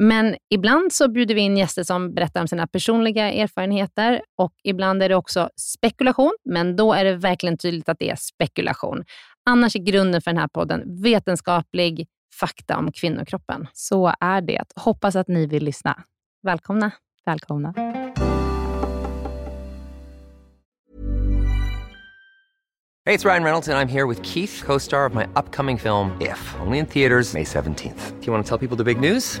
Men ibland så bjuder vi in gäster som berättar om sina personliga erfarenheter och ibland är det också spekulation, men då är det verkligen tydligt att det är spekulation. Annars är grunden för den här podden vetenskaplig fakta om kvinnokroppen. Så är det. Hoppas att ni vill lyssna. Välkomna. Välkomna. Hey, it's Ryan Reynolds, and I'm here with Keith, co star of my upcoming film, If, only in theaters, May 17th. Do you want to tell people the big news?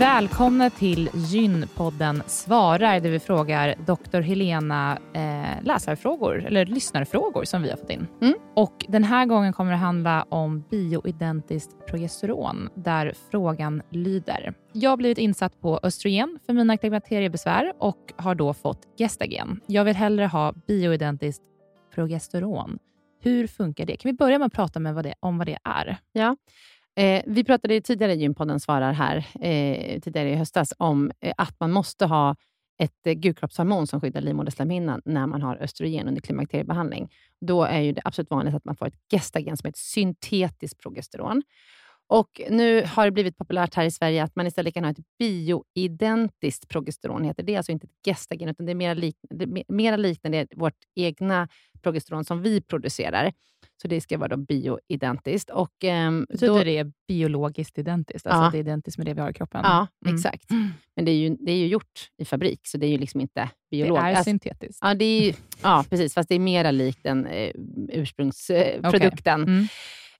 Välkomna till Gynpodden svarar, där vi frågar doktor Helena eh, läsarfrågor, eller lyssnarfrågor som vi har fått in. Mm. Och Den här gången kommer det handla om bioidentiskt progesteron, där frågan lyder. Jag har blivit insatt på östrogen för mina klimakteriebesvär och har då fått gestagen. Jag vill hellre ha bioidentiskt progesteron. Hur funkar det? Kan vi börja med att prata med vad det, om vad det är? Ja. Eh, vi pratade tidigare i Gympodden svarar här, eh, tidigare i höstas, om eh, att man måste ha ett eh, gulkroppshormon som skyddar livmoderslemhinnan när man har östrogen under klimakteriebehandling. Då är ju det absolut vanligt att man får ett gestagen som är ett syntetiskt progesteron. Och Nu har det blivit populärt här i Sverige att man istället kan ha ett bioidentiskt progesteron. Heter det är alltså inte ett gestagen, utan det är mer, liknande, mer liknande vårt egna progesteron som vi producerar. Så det ska vara då bioidentiskt. Och, um, Betyder då, det biologiskt identiskt? Alltså ja. det är identiskt med det vi har i kroppen? Ja, mm. exakt. Men det är, ju, det är ju gjort i fabrik, så det är ju liksom inte biologiskt. Det är alltså, syntetiskt? Ja, det är, ja, precis. Fast det är mera likt den eh, ursprungsprodukten. Okay. Mm.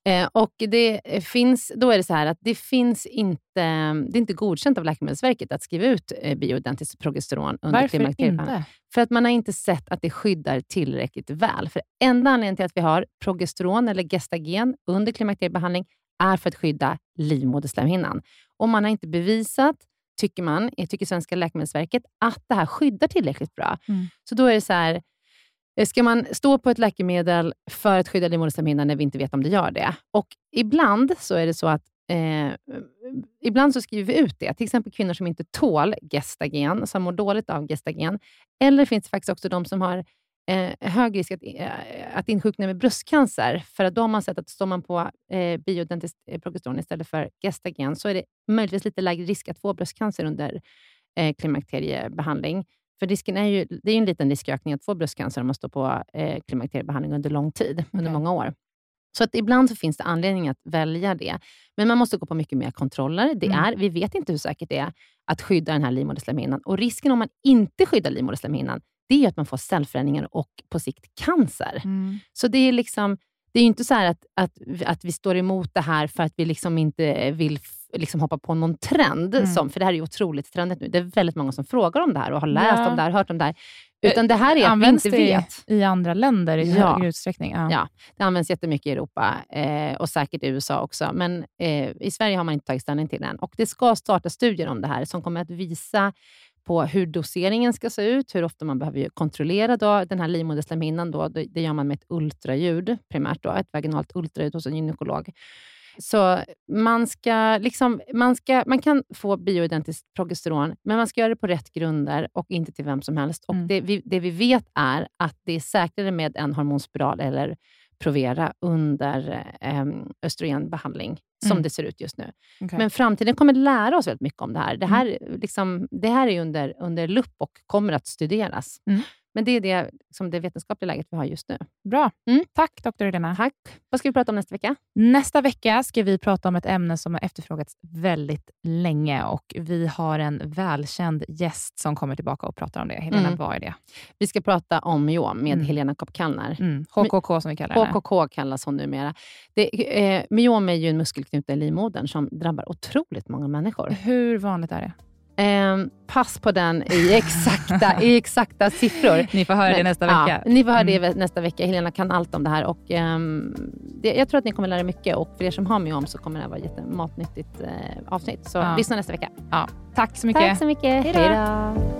Eh, och det finns, då är det så här att det finns inte, det är inte godkänt av Läkemedelsverket att skriva ut eh, bioidentiskt progesteron under inte? För att man har inte sett att det skyddar tillräckligt väl. För enda anledningen till att vi har progesteron eller gestagen under klimakteriebehandling är för att skydda livmoderslemhinnan. Och man har inte bevisat, tycker man, tycker Svenska Läkemedelsverket, att det här skyddar tillräckligt bra. Mm. Så då är det så här, Eh, Eh, ska man stå på ett läkemedel för att skydda livmoderslemhinnan när vi inte vet om det gör det? Och ibland så är det så att eh, ibland så skriver vi ut det. Till exempel kvinnor som inte tål gestagen, som mår dåligt av gestagen. Eller finns det faktiskt också de som har eh, hög risk att, eh, att insjukna med bröstcancer. För att då har man sett att står man på eh, bioidentiskt eh, progesteron istället för gestagen, så är det möjligtvis lite lägre risk att få bröstcancer under eh, klimakteriebehandling. För risken är ju, det är en liten riskökning att få bröstcancer om man står på eh, klimakteriebehandling under lång tid, okay. under många år. Så att ibland så finns det anledning att välja det. Men man måste gå på mycket mer kontroller. Det mm. är, vi vet inte hur säkert det är att skydda den här livmoderslemhinnan. Och risken om man inte skyddar livmoderslemhinnan, det är att man får cellförändringar och på sikt cancer. Mm. Så det är liksom det är inte så att, att, att vi står emot det här för att vi liksom inte vill liksom hoppa på någon trend. Mm. Som, för det här är ju otroligt trendigt nu. Det är väldigt många som frågar om det här och har läst ja. om det här, hört om det här. Utan det här är att Används vi inte vet. det i andra länder i ja. högre utsträckning? Ja. ja, det används jättemycket i Europa eh, och säkert i USA också. Men eh, i Sverige har man inte tagit ställning till det än. Och det ska starta studier om det här som kommer att visa på hur doseringen ska se ut, hur ofta man behöver kontrollera då, den här livmoderslemhinnan. Då, det gör man med ett ultraljud primärt, då, ett vaginalt ultraljud hos en gynekolog. Så man, ska liksom, man, ska, man kan få bioidentiskt progesteron, men man ska göra det på rätt grunder och inte till vem som helst. Och mm. det, vi, det vi vet är att det är säkrare med en hormonspiral eller Provera under eh, östrogenbehandling, som mm. det ser ut just nu. Okay. Men framtiden kommer lära oss väldigt mycket om det här. Det mm. här, mm. liksom, det här är under, under lupp och kommer att studeras. Mm. Men det är det, liksom det vetenskapliga läget vi har just nu. Bra. Mm. Tack, doktor Helena. Tack. Vad ska vi prata om nästa vecka? Nästa vecka ska vi prata om ett ämne som har efterfrågats väldigt länge och vi har en välkänd gäst som kommer tillbaka och pratar om det. Helena, mm. vad är det? Vi ska prata om myom med mm. Helena Kopp-Kallner. Mm. HKK som vi kallar henne. HKK kallas hon numera. Det, eh, myom är ju en muskelknuta i livmodern som drabbar otroligt många människor. Hur vanligt är det? Eh, pass på den i exakta, i exakta siffror. Ni får höra Men, det nästa vecka. Ja, ni får höra mm. det nästa vecka. Helena kan allt om det här. Och, det, jag tror att ni kommer lära er mycket och för er som har mig om så kommer det här vara ett jättematnyttigt eh, avsnitt. Så ja. lyssna nästa vecka. Ja. Tack så mycket. Tack så mycket. Hej då.